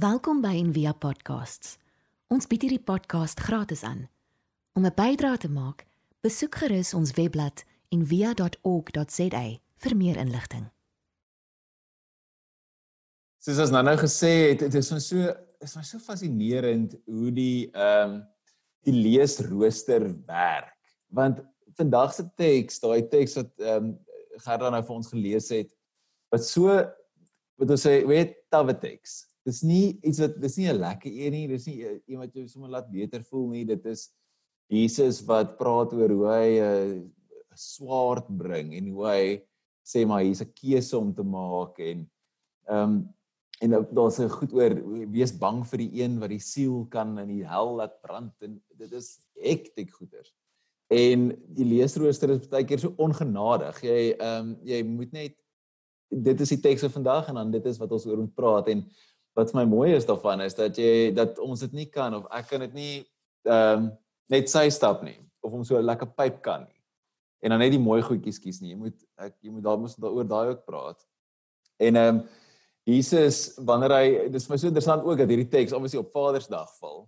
Welkom by Envia Podcasts. Ons bied hierdie podcast gratis aan. Om 'n bydrae te maak, besoek gerus ons webblad en via.org.za vir meer inligting. Soos ons nou nou gesê het, dit is my so is my so fascinerend hoe die ehm um, die leesrooster werk. Want vandag se teks, daai teks wat ehm um, Gerda nou vir ons gelees het, wat so wat ons sê, weet tawe teks. Dis nie iets wat dis nie 'n lekker een nie, dis nie een wat jou sommer laat beter voel nie. Dit is Jesus wat praat oor hoe hy 'n uh, swaard bring en hoe hy sê maar hier's 'n keuse om te maak en ehm um, en daar's 'n goed oor wees bang vir die een wat die siel kan in die hel laat brand en dit is hektiek goeders. En die leesrooster is baie keer so ongenadig. Jy ehm um, jy moet net dit is die teks van vandag en dan dit is wat ons oor moet praat en wat vir my mooi is daarvan is dat jy dat ons dit nie kan of ek kan dit nie ehm um, net sy stap nie of om so 'n lekker pyp kan nie en dan net die mooi goedjies kies nie. Jy moet ek jy moet daar moet daaroor daai ook praat. En ehm um, Jesus wanneer hy dis my so interessant ook dat hierdie teks obviously op Vadersdag val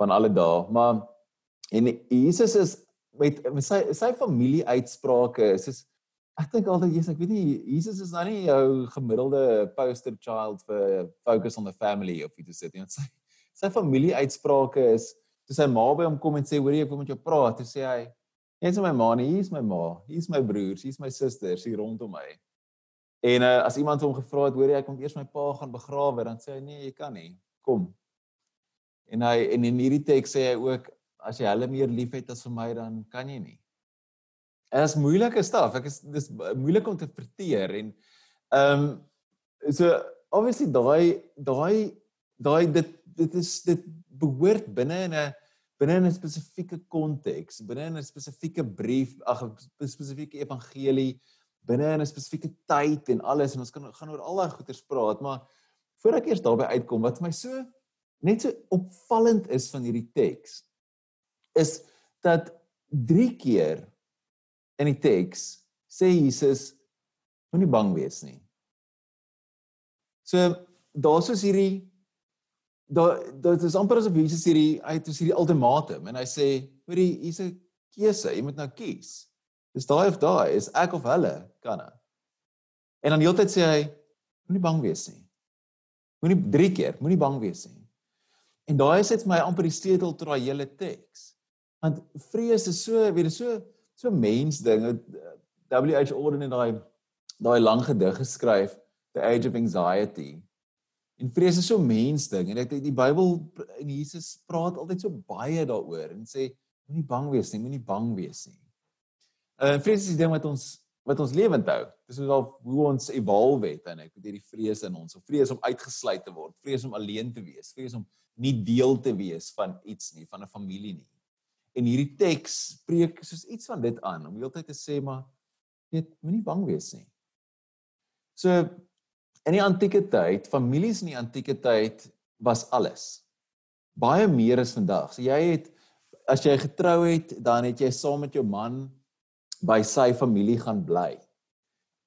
van alle dae, maar en Jesus is met, met sy sy familie uitsprake is is ek dink altyd Jesus, ek weet nie Jesus is nou nie jou gemiddelde poster child vir focus on the family of iets sê nie. Sy sy familie uitsprake is toe sy ma by hom kom en sê hoor jy ek wil met jou praat, toe sê hy Jy is my ma, hier is my ma, hier is my broers, hier is my susters hier rondom my. En uh, as iemand hom gevra het, hoor jy ek moet eers my pa gaan begrawe, dan sê hy nee, jy kan nie. Kom. En hy en in hierdie teks sê hy ook as jy hulle meer liefhet as vir my dan kan jy nie. En dit is moeilike staf. Ek is dis moeilik om te verteer en ehm um, so obviously daai daai daai dit dit is dit behoort binne in 'n binne 'n spesifieke konteks, binne 'n spesifieke brief, ag 'n spesifieke evangelie, binne 'n spesifieke tyd en alles en ons kan gaan oor al daai goeters praat, maar voordat ek eers daarby uitkom wat my so net so opvallend is van hierdie teks is dat 3 keer in die teks sê Jesus moenie bang wees nie. So daar's soos hierdie daar dit is amper asof Jesus hierdie hy het hierdie ultimatum en hy sê hoorie hier's 'n keuse jy moet nou kies. Dis daai of daai is ek of hulle kan hy en dan heeltyd sê hy moenie bang wees nie. Moenie drie keer moenie bang wees nie. En daai is dit my amper die sleutel tot daai hele teks. Want vrees is so weet jy so so mens ding WH Auden in daai daai lang gedig geskryf the age of anxiety En vrees is so mens ding en ek die Bybel en Jesus praat altyd so baie daaroor en sê moenie bang wees nie, moenie bang wees nie. Uh vrees is die ding wat ons wat ons lewend hou. Dis hoe hoe ons evolve het en ek het hierdie vrees in ons, of vrees om uitgesluit te word, vrees om alleen te wees, vrees om nie deel te wees van iets nie, van 'n familie nie. En hierdie teks preek soos iets van dit aan om heeltyd te sê maar weet moenie bang wees nie. So In die antieke tyd, families in die antieke tyd was alles. Baie meer as vandag. So jy het as jy getrou het, dan het jy saam met jou man by sy familie gaan bly.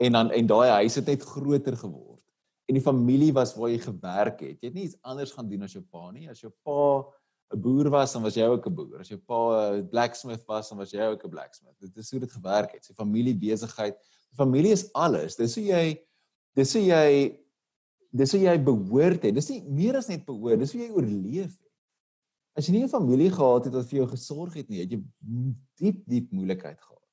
En dan en daai huis het net groter geword. En die familie was waar jy gewerk het. Jy het nie iets anders gaan doen as jou pa nie. As jou pa 'n boer was, dan was jy ook 'n boer. As jou pa 'n blacksmith was, dan was jy ook 'n blacksmith. Dit is hoe dit gewerk het. Sy familie besigheid. Die familie is alles. Dis hoe jy dis hoe jy dis hoe jy behoort het. Dis nie meer as net behoort, dis hoe jy oorleef het. As jy nie 'n familie gehad het wat vir jou gesorg het nie, het jy diep diep moeilikheid gehad.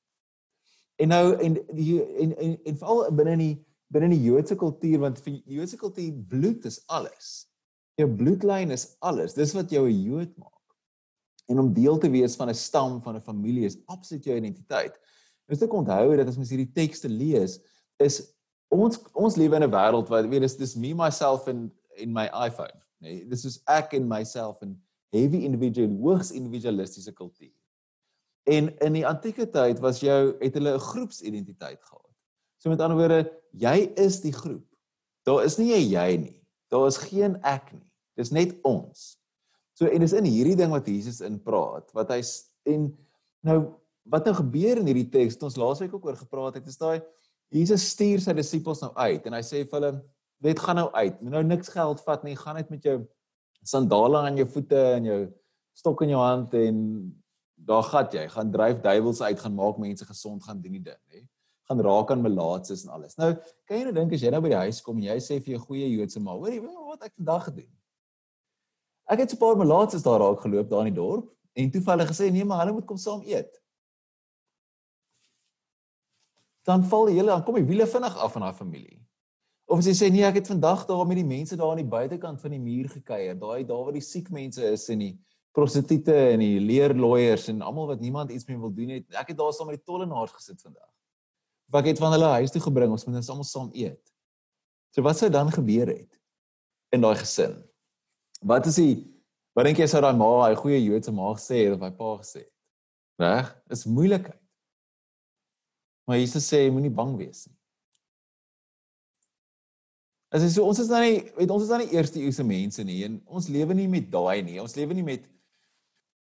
En nou en die en en, en veral binne in die binne in die Joodse kultuur want vir Joodse kultuur bloed is alles. Jou bloedlyn is alles. Dis wat jou 'n Jood maak. En om deel te wees van 'n stam, van 'n familie is absoluut jou identiteit. Ons moet onthou dat as ons hierdie tekste lees, is ons ons lewe in 'n wêreld waar weet dis dis me myself en in my iPhone, nê. Nee, dis is ek en myself in heavy individual hoogs individualistiese kultuur. En in die antieke tyd was jou het hulle 'n groepsidentiteit gehad. So met ander woorde, jy is die groep. Daar is nie jy nie. Daar is geen ek nie. Dis net ons. So en dis in hierdie ding wat Jesus in praat, wat hy en nou wat nou gebeur in hierdie teks, ons laasweek ook oor gepraat het, is daai Jesus stuur sy disippels nou uit en hy sê vir hulle net gaan nou uit. Moet nou niks geld vat nie, gaan net met jou sandale aan jou voete en jou stok in jou hand en daar gat jy, gaan dryf duiwels uit, gaan maak mense gesond, gaan doen die ding, hè. Gaan raak aan melaatses en alles. Nou, kan jy nou dink as jy nou by die huis kom en jy sê vir jou goeie Joodse ma, hoorie, wat ek vandag gedoen? Ek het so 'n paar melaatses daar raak geloop daar in die dorp en toe hulle gesê nee, maar hulle moet kom saam eet. Dan val die hele dan kom die wiele vinnig af van daai familie. Of as jy sê nee, ek het vandag daar met die mense daar aan die buitekant van die muur gekuier, daai daar waar die siek mense is en die prostituie en die leerloiers en almal wat niemand iets mee wil doen het. Ek het daar saam met die tollenaars gesit vandag. Of ek het van hulle huis toe gebring, ons moet ons almal saam eet. So wat sou dan gebeur het in daai gesin? Wat is die wat dink jy sou daai ma, daai goeie Joodse ma gesê het of hy pa gesê het? Reg? Is moeilikheid. Maar Jesus sê jy moenie bang wees nie. As jy so ons is dan nie weet ons is dan nie eerste eeuse mense nie en ons lewe nie met daai nie. Ons lewe nie met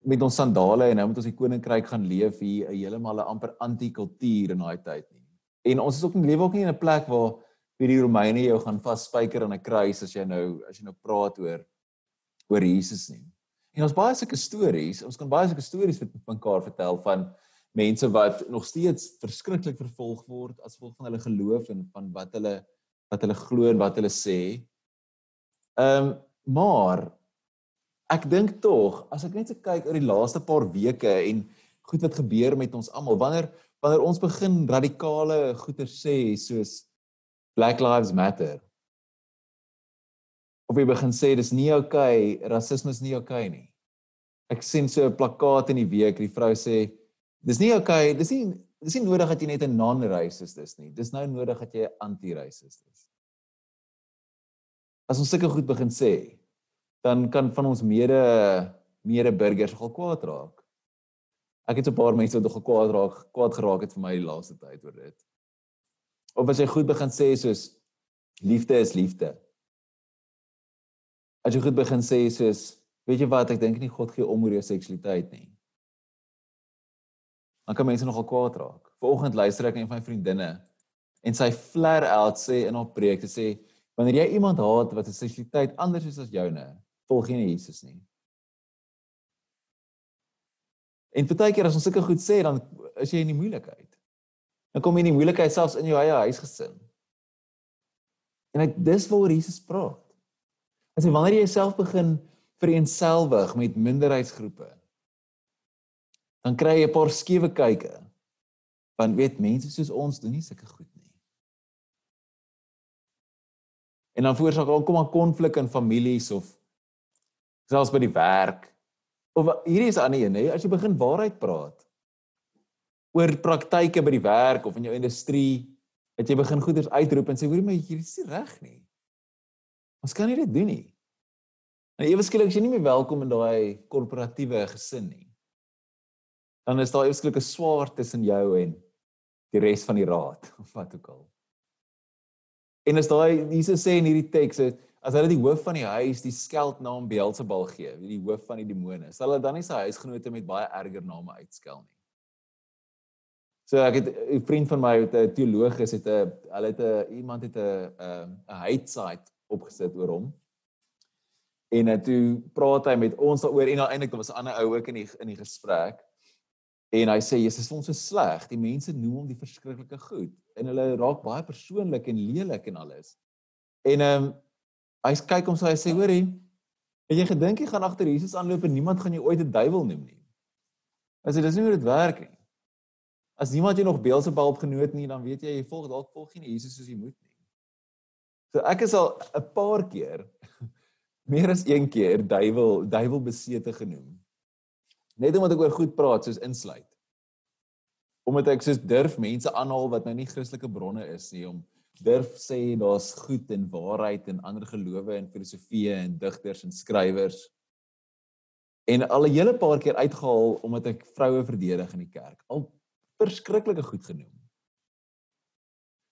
met ons sandale en nou moet ons die koninkryk gaan leef hier 'n heeltemal 'n amper anti-kultuur in daai tyd nie. En ons is ook nie lewe ook nie in 'n plek waar vir die Romeine jou gaan vasspyker aan 'n kruis as jy nou as jy nou praat oor oor Jesus nie. En ons baie sulke stories, ons kan baie sulke stories met mekaar vertel van mense wat nog steeds verskriklik vervolg word as gevolg van hulle geloof en van wat hulle wat hulle glo en wat hulle sê. Ehm um, maar ek dink tog as ek net so kyk oor die laaste paar weke en goed wat gebeur met ons almal wanneer wanneer ons begin radikale goeie sê soos Black Lives Matter of jy begin sê dis nie oukei okay, rasisme is nie oukei okay nie ek sien so 'n plakkaat in die week die vrou sê dis nie oukei okay, dis nie dis nie nodig dat jy net 'n non-racist is nie dis nou nodig dat jy 'n anti-racist is as ons sulke goed begin sê dan kan van ons mede mede burgers nogal kwaad raak. Ek het so 'n paar mense wat nogal kwaad raak, kwaad geraak het vir my die laaste tyd oor dit. Of as jy goed begin sê soos liefde is liefde. As jy goed begin sê soos weet jy wat, ek dink nie God gee om oor jou seksualiteit nie. Dan kan mense nogal kwaad raak. Vanoggend luister ek na een van my vriendinne en sy flare out sê in haar preek te sê wanneer jy iemand haat wat 'n seksualiteit anders is as joune, volg jy nie Jesus nie. En baie keer as ons sulke goed sê, dan is jy in die moeilikheid. Dan kom jy in die moeilikheid selfs in jou eie huisgesin. En dit dis waar Jesus praat. As jy wanneer jy jouself begin vereenselwig met minderheidsgroepe, dan kry jy 'n paar skewe kyke. Want weet mense soos ons doen nie sulke goed nie. En dan veroorsaak al kom 'n konflik in families of selfs by die werk. Of hierdie is 'n ander een, hè, as jy begin waarheid praat oor praktyke by die werk of in jou industrie, dat jy begin goeders uitroep en sê hoor my hierdie is nie reg nie. Ons kan nie dit doen nie. En ewe skielik is jy nie meer welkom in daai korporatiewe gesin nie. Dan is daar ewesklik 'n swaar tussen jou en die res van die raad of wat ook al. En as daai Jesus sê in hierdie teks, as hulle die hoof van die huis die skeldnaam Beelzebul gee, die hoof van die demone, sal hulle dan nie sy huisgenote met baie erger name uitskel nie. So ek het 'n vriend van my wat 'n teoloog is, het 'n hulle het 'n iemand het 'n 'n hate site opgesit oor hom. En uh, toe praat hy met ons daaroor en uiteindelik was 'n ander ou ook in die in die gesprek. En hy sê Jesus is ons so sleg. Die mense noem hom die verskriklike goed en hulle raak baie persoonlik en lelik en alles. En ehm um, hy kyk hom so hy sê hoorie het jy gedink jy gaan agter Jesus aanloop en niemand gaan jou ooit 'n duiwel noem nie as dit is nie hoe dit werk nie as niemand jou nog Beelzebub genoot nie dan weet jy jy volg dalk volg nie Jesus soos jy moet nie so ek is al 'n paar keer meer as een keer duiwel duiwel besete genoem net omdat ek oor goed praat soos insluit omdat ek soos durf mense aanhaal wat nou nie Christelike bronne is nie om durf sê daar's goed en waarheid en ander gelowe en filosofie en digters en skrywers. En al 'n hele paar keer uitgehaal omdat ek vroue verdedig in die kerk. Al verskriklike goed genoem.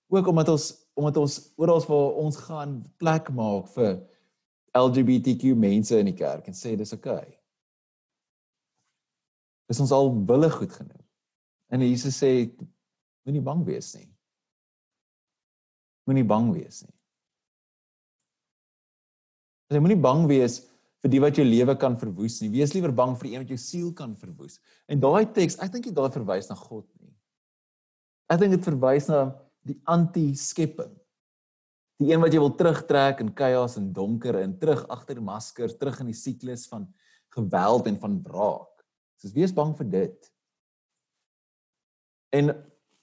Ook omdat ons omdat ons oral waar ons gaan plek maak vir LGBTQ mense in die kerk en sê dis oukei. Okay. Dis ons al wille goed genoem. En Jesus sê moenie bang wees nie moenie bang wees nie. Jy moenie bang wees vir die wat jou lewe kan verwoes nie. Wees liewer bang vir een wat jou siel kan verwoes. En daai teks, ek dink dit daai verwys na God nie. Ek dink dit verwys na die anti-skepping. Die een wat jy wil terugtrek in chaos en donker en terug agter maskers, terug in die siklus van geweld en van wraak. Soos wees bang vir dit. En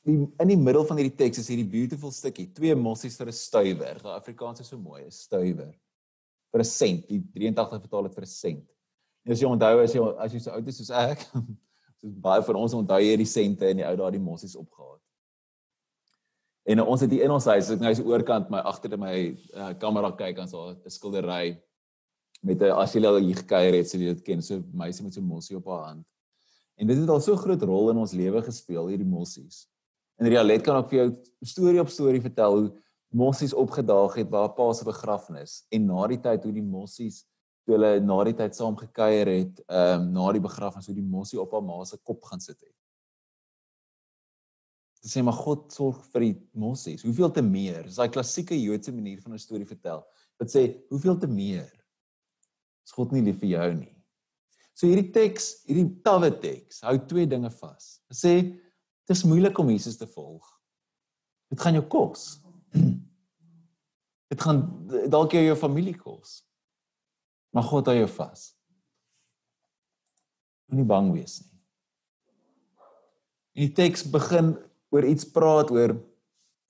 die in die middel van hierdie teks is hierdie beautiful stukkie, twee mossies vir 'n stuiwer. Die Afrikaans is so mooi, 'n stuiwer vir 'n sent. Die 83 vertaal dit vir 'n sent. En as jy onthou as jy as jy so oud is soos ek, soos baie van ons onthou jy die sente in die ou dae die mossies opgehaal. En ons het hier in ons huis, ek nou is oorkant my agter my uh, kamera kyk aan so 'n skildery met 'n as jy al hier gekuier het, sê jy dit ken, so meisie met so 'n mossie op haar hand. En dit het al so groot rol in ons lewe gespeel hierdie mossies. En Rialet kan ook vir jou storie op storie vertel hoe mossies opgedaag het by haar pa se begrafnis en na die tyd hoe die mossies toe hulle na die tyd saam gekuier het, ehm um, na die begrafnis hoe die mossie op haar ma se kop gaan sit het. Dit sê maar God sorg vir die mossies. Hoeveel te meer? Dis daai klassieke Joodse manier van 'n storie vertel. Wat sê, hoeveel te meer? Is God nie lief vir jou nie? So hierdie teks, hierdie tawwe teks, hou twee dinge vas. Dit sê dit is moeilik om Jesus te volg. Dit gaan jou kos. Dit gaan dalk jou familie kos. Maar God hou jou vas. Moenie bang wees nie. Die teks begin oor iets praat oor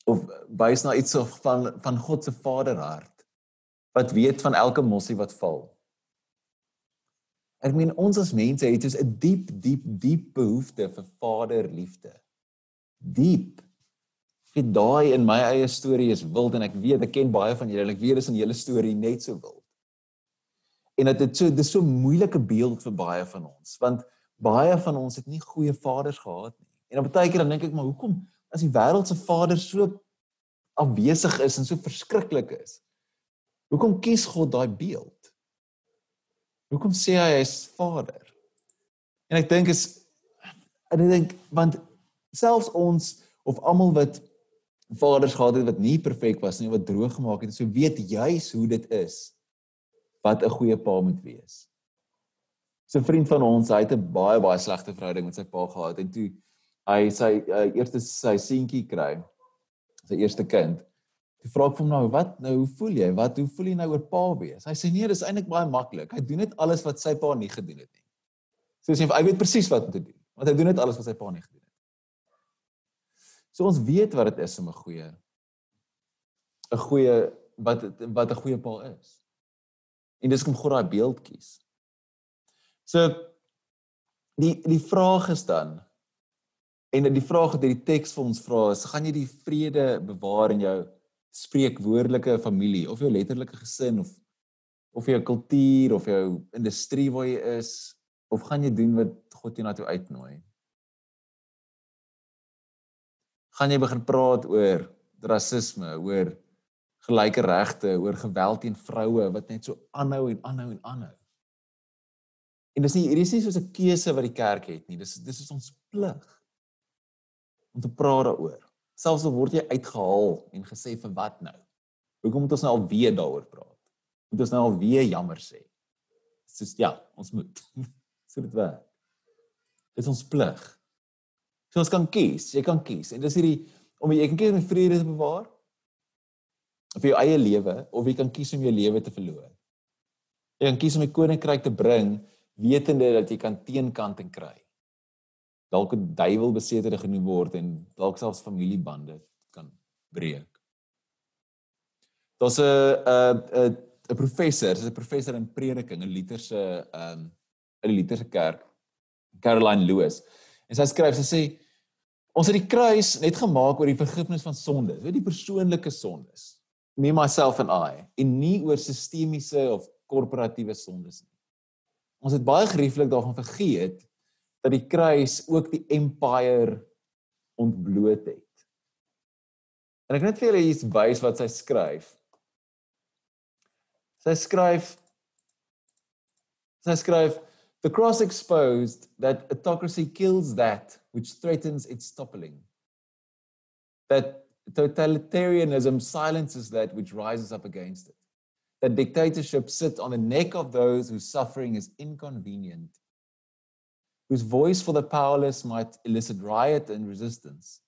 of wys na iets of van van God se vaderhart wat weet van elke mossie wat val. Ek meen ons as mense het dus 'n diep diep diep behoefte vir vaderliefde. Diep. Ek daai in my eie storie is wild en ek weet ek ken baie van julle en ek weet dis in julle storie net so wild. En dit het so dis so moeilike beeld vir baie van ons want baie van ons het nie goeie vaders gehad nie. En op baie keer dan dink ek maar hoekom as die wêreld se vader so afwesig is en so verskriklik is? Hoekom kies God daai beeld? Hoekom sê hy hy is vader? En ek dink is en ek dink want selfs ons of almal wat vaders gehad het wat nie perfek was nie, wat droog gemaak het, so weet juis hoe dit is wat 'n goeie pa moet wees. So 'n vriend van ons, hy het 'n baie baie slegte verhouding met sy pa gehad en toe hy sy uh, eerste sy seentjie kry sy eerste kind. Ek vra hom nou wat nou hoe voel jy? Wat hoe voel jy nou oor pa wees? Hy sê nee dis eintlik baie maklik. Hy doen net alles wat sy pa nie gedoen het nie. So sê hy weet presies wat om te doen want hy doen net alles wat sy pa nie gedoen het. So ons weet wat dit is om 'n goeie 'n goeie wat wat 'n goeie pa is. En dis kom God daai beeld kies. So die die vraag is dan En die vraag wat hierdie teks vir ons vra is, gaan jy die vrede bewaar in jou spreekwoordelike familie of jou letterlike gesin of of jou kultuur of jou industrie waar jy is of gaan jy doen wat God jou na toe uitnooi? Gaan jy begin praat oor rasisme, oor gelyke regte, oor geweld teen vroue wat net so aanhou en aanhou en aanhou? En dis nie hierdie is nie soos 'n keuse wat die kerk het nie. Dis dis is ons plig om te praat daaroor. Selfs al word jy uitgehaal en gesê vir wat nou? Hoekom moet ons nou al weer daaroor praat? Moet ons nou al weer jammer sê? Dis ja, ons moet. so dit werk. Dit is ons plig. So ons kan kies, jy kan kies en dis hierdie om jy kan kies om vrede te bewaar of jou eie lewe of jy kan kies om jou lewe te verloor. Jy kan kies om die koninkryk te bring wetende dat jy kan teenkant en kry dalk 'n duiwel besetere genoem word en dalk selfs familiebande kan breek. Daar's 'n 'n 'n professor, sy's 'n professor in prediking in Lutherse ehm um, in die Lutherse kerk, Caroline Lewis. En sy skryf, sy sê ons het die kruis net gemaak oor die vergifnis van sondes, weet die persoonlike sondes. Me myself and I, en nie oor sistemiese of korporatiewe sondes nie. Ons het baie gerieflik daarvan vergeet dat die kruis ook die empire ontbloot het. En ek net vir julle hier wys wat sy skryf. Sy skryf sy skryf the cross exposed that autocracy kills that which threatens its toppling. That totalitarianism silences that which rises up against it. that dictatorship sits on the neck of those whose suffering is inconvenient, whose voice for the powerless might elicit riot and resistance,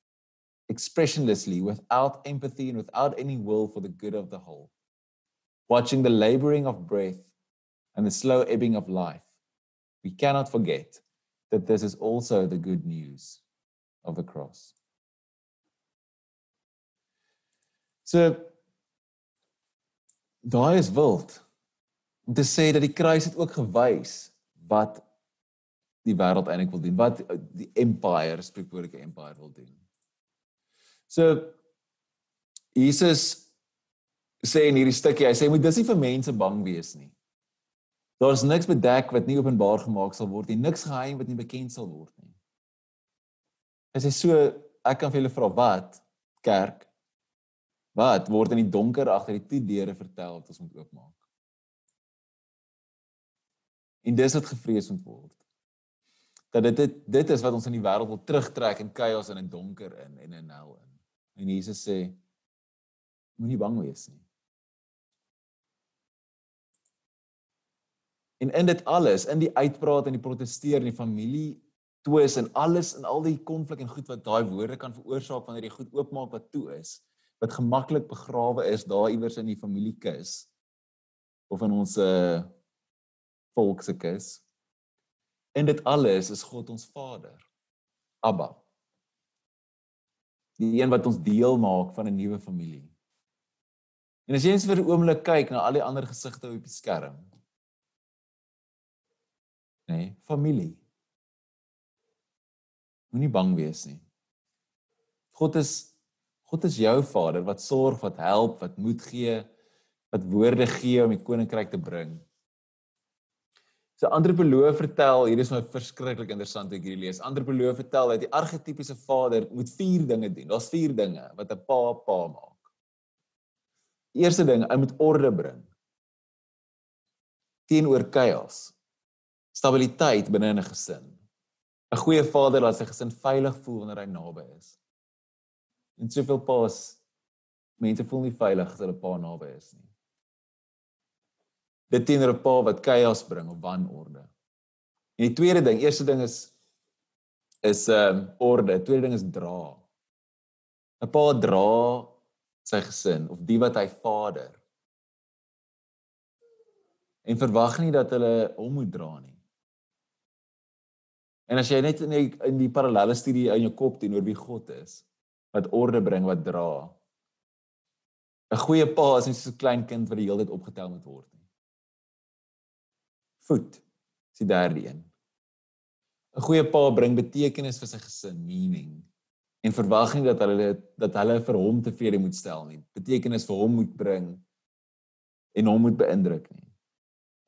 expressionlessly, without empathy and without any will for the good of the whole. Watching the laboring of breath and the slow ebbing of life, we cannot forget that this is also the good news of the cross. So daai is wild om te sê dat die kruis het ook gewys wat die wêreld eintlik wil doen, wat die empire, spreekwoordelike empire wil doen. So Jesus sê in hierdie stukkie, hy sê moet dis nie vir mense bang wees nie. Daar's niks bedek wat nie openbaar gemaak sal word nie, niks geheim wat nie bekend sal word nie. Hy sê so, ek kan vir julle vra wat kerk Wat word in die donker agter die toe deure vertel wat ons moet oopmaak? En dis wat gevrees moet word. Dat dit dit, dit is wat ons in die wêreld wil terugtrek in chaos en in donker in en in hel in. En Jesus sê moenie bang wees nie. En in dit alles, in die uitpraat en die proteseer en die familie twis en alles en al die konflik en goed wat daai woorde kan veroorsaak wanneer jy goed oopmaak wat toe is, wat gemaklik begrawe is daar iewers in die familiekus of in ons uh volk En dit alles is God ons Vader. Abba. Die een wat ons deel maak van 'n nuwe familie. En as jy eens vir 'n oomblik kyk na al die ander gesigte op die skerm. Nee, familie. Moenie bang wees nie. God is God is jou Vader wat sorg, wat help, wat moed gee, wat woorde gee om die koninkryk te bring. So antropoloog vertel, hier is my verskriklik interessant ek hierdie lees. Antropoloog vertel dat die argetipiese vader moet vier dinge doen. Daar's vier dinge wat 'n pa pa maak. Die eerste ding, hy moet orde bring teenoor chaos. Stabiliteit binne 'n gesin. 'n Goeie vader laat sy gesin veilig voel wanneer hy naby is. En soveel paas mense voel nie veilig as hulle pa naby is nie. Dit teenoor 'n pa wat chaos bring of wanorde. En die tweede ding, eerste ding is is ehm um, orde, tweede ding is dra. 'n Pa dra sy gesin of die wat hy vader. En verwag nie dat hulle hom moet dra nie. En as jy net in die, in die parallelle studie in jou kop teenoor wie God is, wat orde bring, wat dra. 'n Goeie pa is nie so 'n klein kind wat die hele tyd opgetel moet word nie. Voet is die derde een. 'n Goeie pa bring betekenis vir sy gesin, meaning en verwag nie dat hulle dat hulle vir hom tevrede moet stel nie. Betekenis vir hom moet bring en hom moet beïndruk nie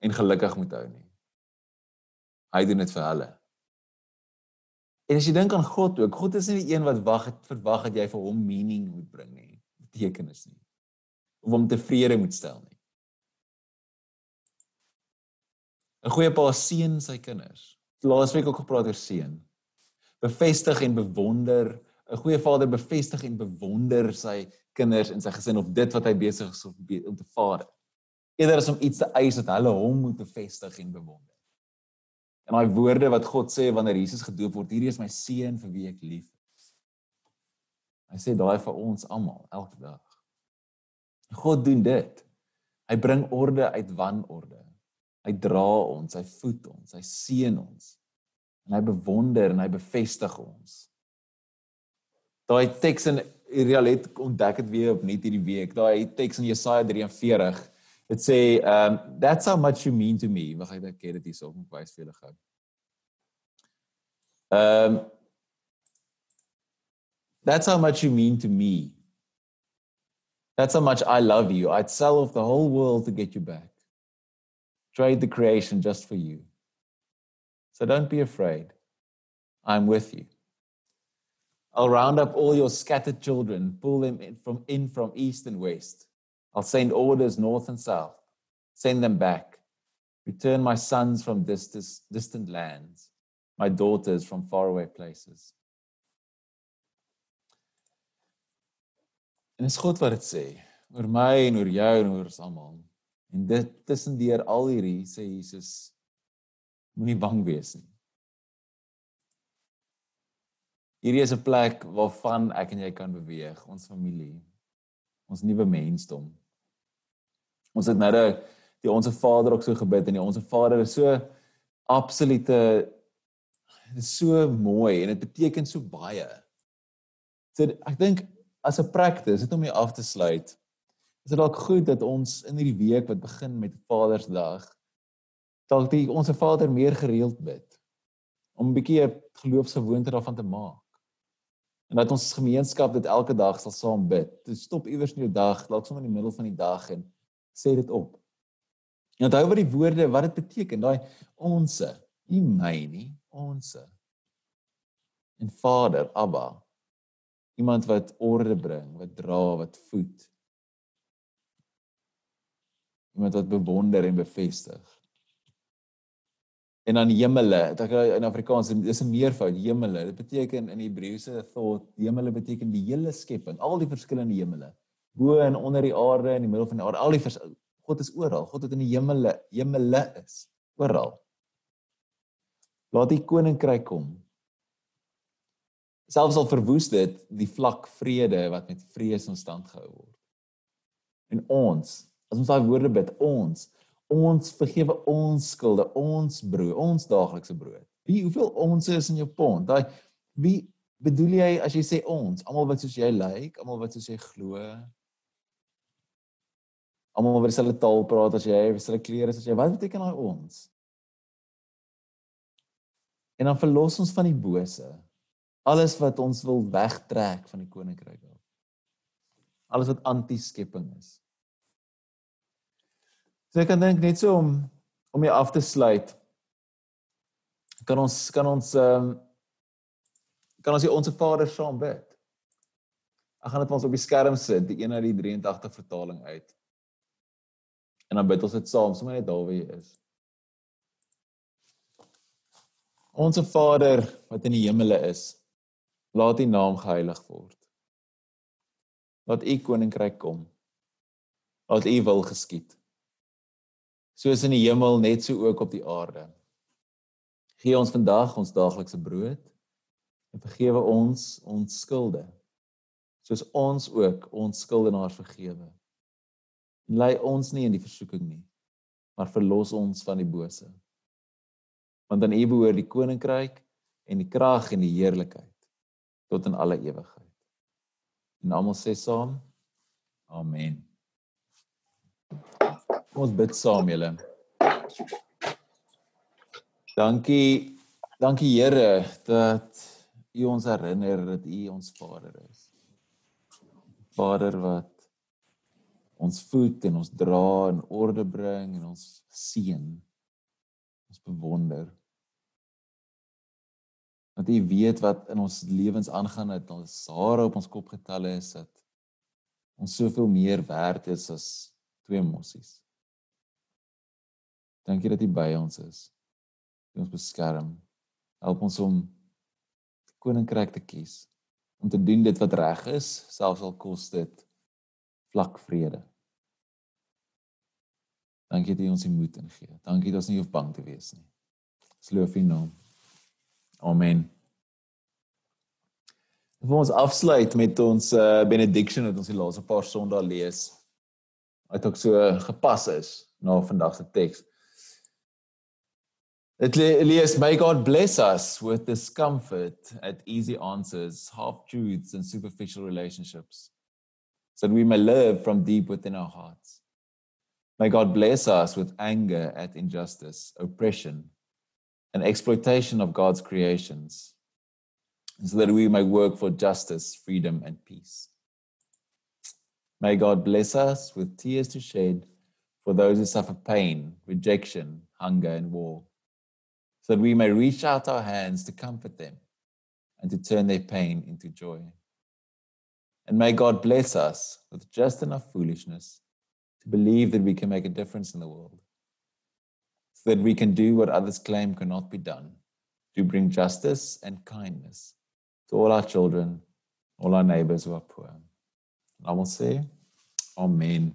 en gelukkig moet hou nie. Hy doen dit vir hulle. En as jy dink aan God ook, God is nie die een wat wag het verwag dat jy vir hom meaning moet bring nie, betekenis nie. Of hom tevrede moet stel nie. 'n Goeie pa seën sy kinders. Laasweek ook gepraat oor seën. Bevestig en bewonder, 'n goeie vader bevestig en bewonder sy kinders en sy gesin of dit wat hy besig is om te vaar. Eerder as om iets te eis dat hulle hom moet bevestig en bewonder. En daai woorde wat God sê wanneer Jesus gedoop word, hierdie is my seun vir wie ek lief is. Hy sê daai vir ons almal elke dag. God doen dit. Hy bring orde uit wanorde. Hy dra ons, hy voed ons, hy seën ons. En hy bewonder en hy bevestig ons. Daai teks in Realet ontdek dit weer opnuut hierdie week. Daai teks in Jesaja 43 Dit sê um that's how much you mean to me. Wag ek het dit hierso op wys vir julle gou. Um That's how much you mean to me. That's how much I love you. I'd sell off the whole world to get you back. Trade the creation just for you. So don't be afraid. I'm with you. I'll round up all your scattered children, pull them in from in from east and west. I'll send orders north and south, send them back. Return my sons from distant, distant lands, my daughters from faraway places. En dis God wat dit sê oor my en oor jou en oor ons almal. En dit tussendeur al hierdie sê Jesus moenie bang wees nie. Hierdie is 'n plek waarvan ek en jy kan beweeg, ons familie, ons nuwe mensdom. Ons het nou die onsse Vader ook so gebid en die onsse Vader is so absolute dit is so mooi en dit beteken so baie. So ek dink as 'n praktis, dit om hier af te sluit, is dit dalk goed dat ons in hierdie week wat begin met Vadersdag dalk die onsse Vader meer gereeld bid om 'n bietjie 'n geloofsgewoonte daarvan te maak. En dat ons gemeenskap dit elke dag sal saam bid. Dis stop iewers in jou dag, dalk sommer in die middel van die dag en sê dit op. En onthou wat die woorde wat dit beteken, daai onsse, nie my nie, onsse. En Vader, Abba. Iemand wat orde bring, wat dra, wat voed. Iemand wat bewonder en bevestig. En dan hemele, dit ek in Afrikaans dis 'n meervoud, hemele. Dit beteken in Hebreëse thought, hemele beteken die hele skepping, al die verskillende hemele, bo en onder die aarde en die middel van die aarde, al die God is oral. God het in die hemele, hemele is oral. Laat die koninkryk kom. Selfs al verwoes dit die vlak vrede wat met vrees in stand gehou word. En ons, as ons daai woorde bid, ons, ons vergewe ons skulde, ons brood, ons daaglikse brood. Wie hoeveel ons is in jou pond? Daai wie bedoel jy as jy sê ons? Almal wat soos jy lyk, like, almal wat soos jy glo, almal oor dieselfde taal praat as jy, dieselfde klere as jy. Wat beteken daai ons? En dan verlos ons van die bose. Alles wat ons wil wegtrek van die koninkryk af. Alles wat anti-skepping is. So ek kan dink net so om om hier af te sluit. Kan ons kan ons ehm um, kan ons hier ons Vader saam bid. Ek gaan dit ons op die skerm sit, die een uit die 83 vertaling uit. En dan bid ons dit saam, sommer net daar waar jy is. Onse Vader wat in die hemele is, laat U naam geheilig word. Laat U koninkryk kom. Laat U wil geskied. Soos in die hemel net so ook op die aarde. Gee ons vandag ons daaglikse brood en vergewe ons ons skulde soos ons ook ons skuldenaars vergewe lei ons nie in die versoeking nie, maar verlos ons van die bose. Want aan U behoort die koninkryk en die krag en die heerlikheid tot in alle ewigheid. En almal sê saam: Amen. Ons bid saam julle. Dankie, dankie Here dat U ons herinner dat U ons Vader is. Vader wat ons voed en ons dra en orde bring en ons seën. Ons bewonder. Want U weet wat in ons lewens aangaan dat ons hare op ons kop getel is dat ons soveel meer werd is as twee mossies. Dankie dat U by ons is. U ons beskerm. Help ons om koninkryk te kies om te doen dit wat reg is, selfs al kos dit vlak vrede. Dankie dat U ons die moed ingee. Dankie dat ons nie hoef bang te wees nie. Ons loof U naam. Amen. Vir ons afsluit met ons uh, benediction wat ons die laaste paar Sondae lees. Wat ook so gepas is na vandag se teks. Lees may God bless us with discomfort at easy answers, half truths and superficial relationships so that we may live from deep within our hearts. May God bless us with anger at injustice, oppression, and exploitation of God's creations, so that we may work for justice, freedom, and peace. May God bless us with tears to shed for those who suffer pain, rejection, hunger, and war, so that we may reach out our hands to comfort them and to turn their pain into joy. And may God bless us with just enough foolishness to believe that we can make a difference in the world, so that we can do what others claim cannot be done, to bring justice and kindness to all our children, all our neighbors who are poor. And I will say, Amen.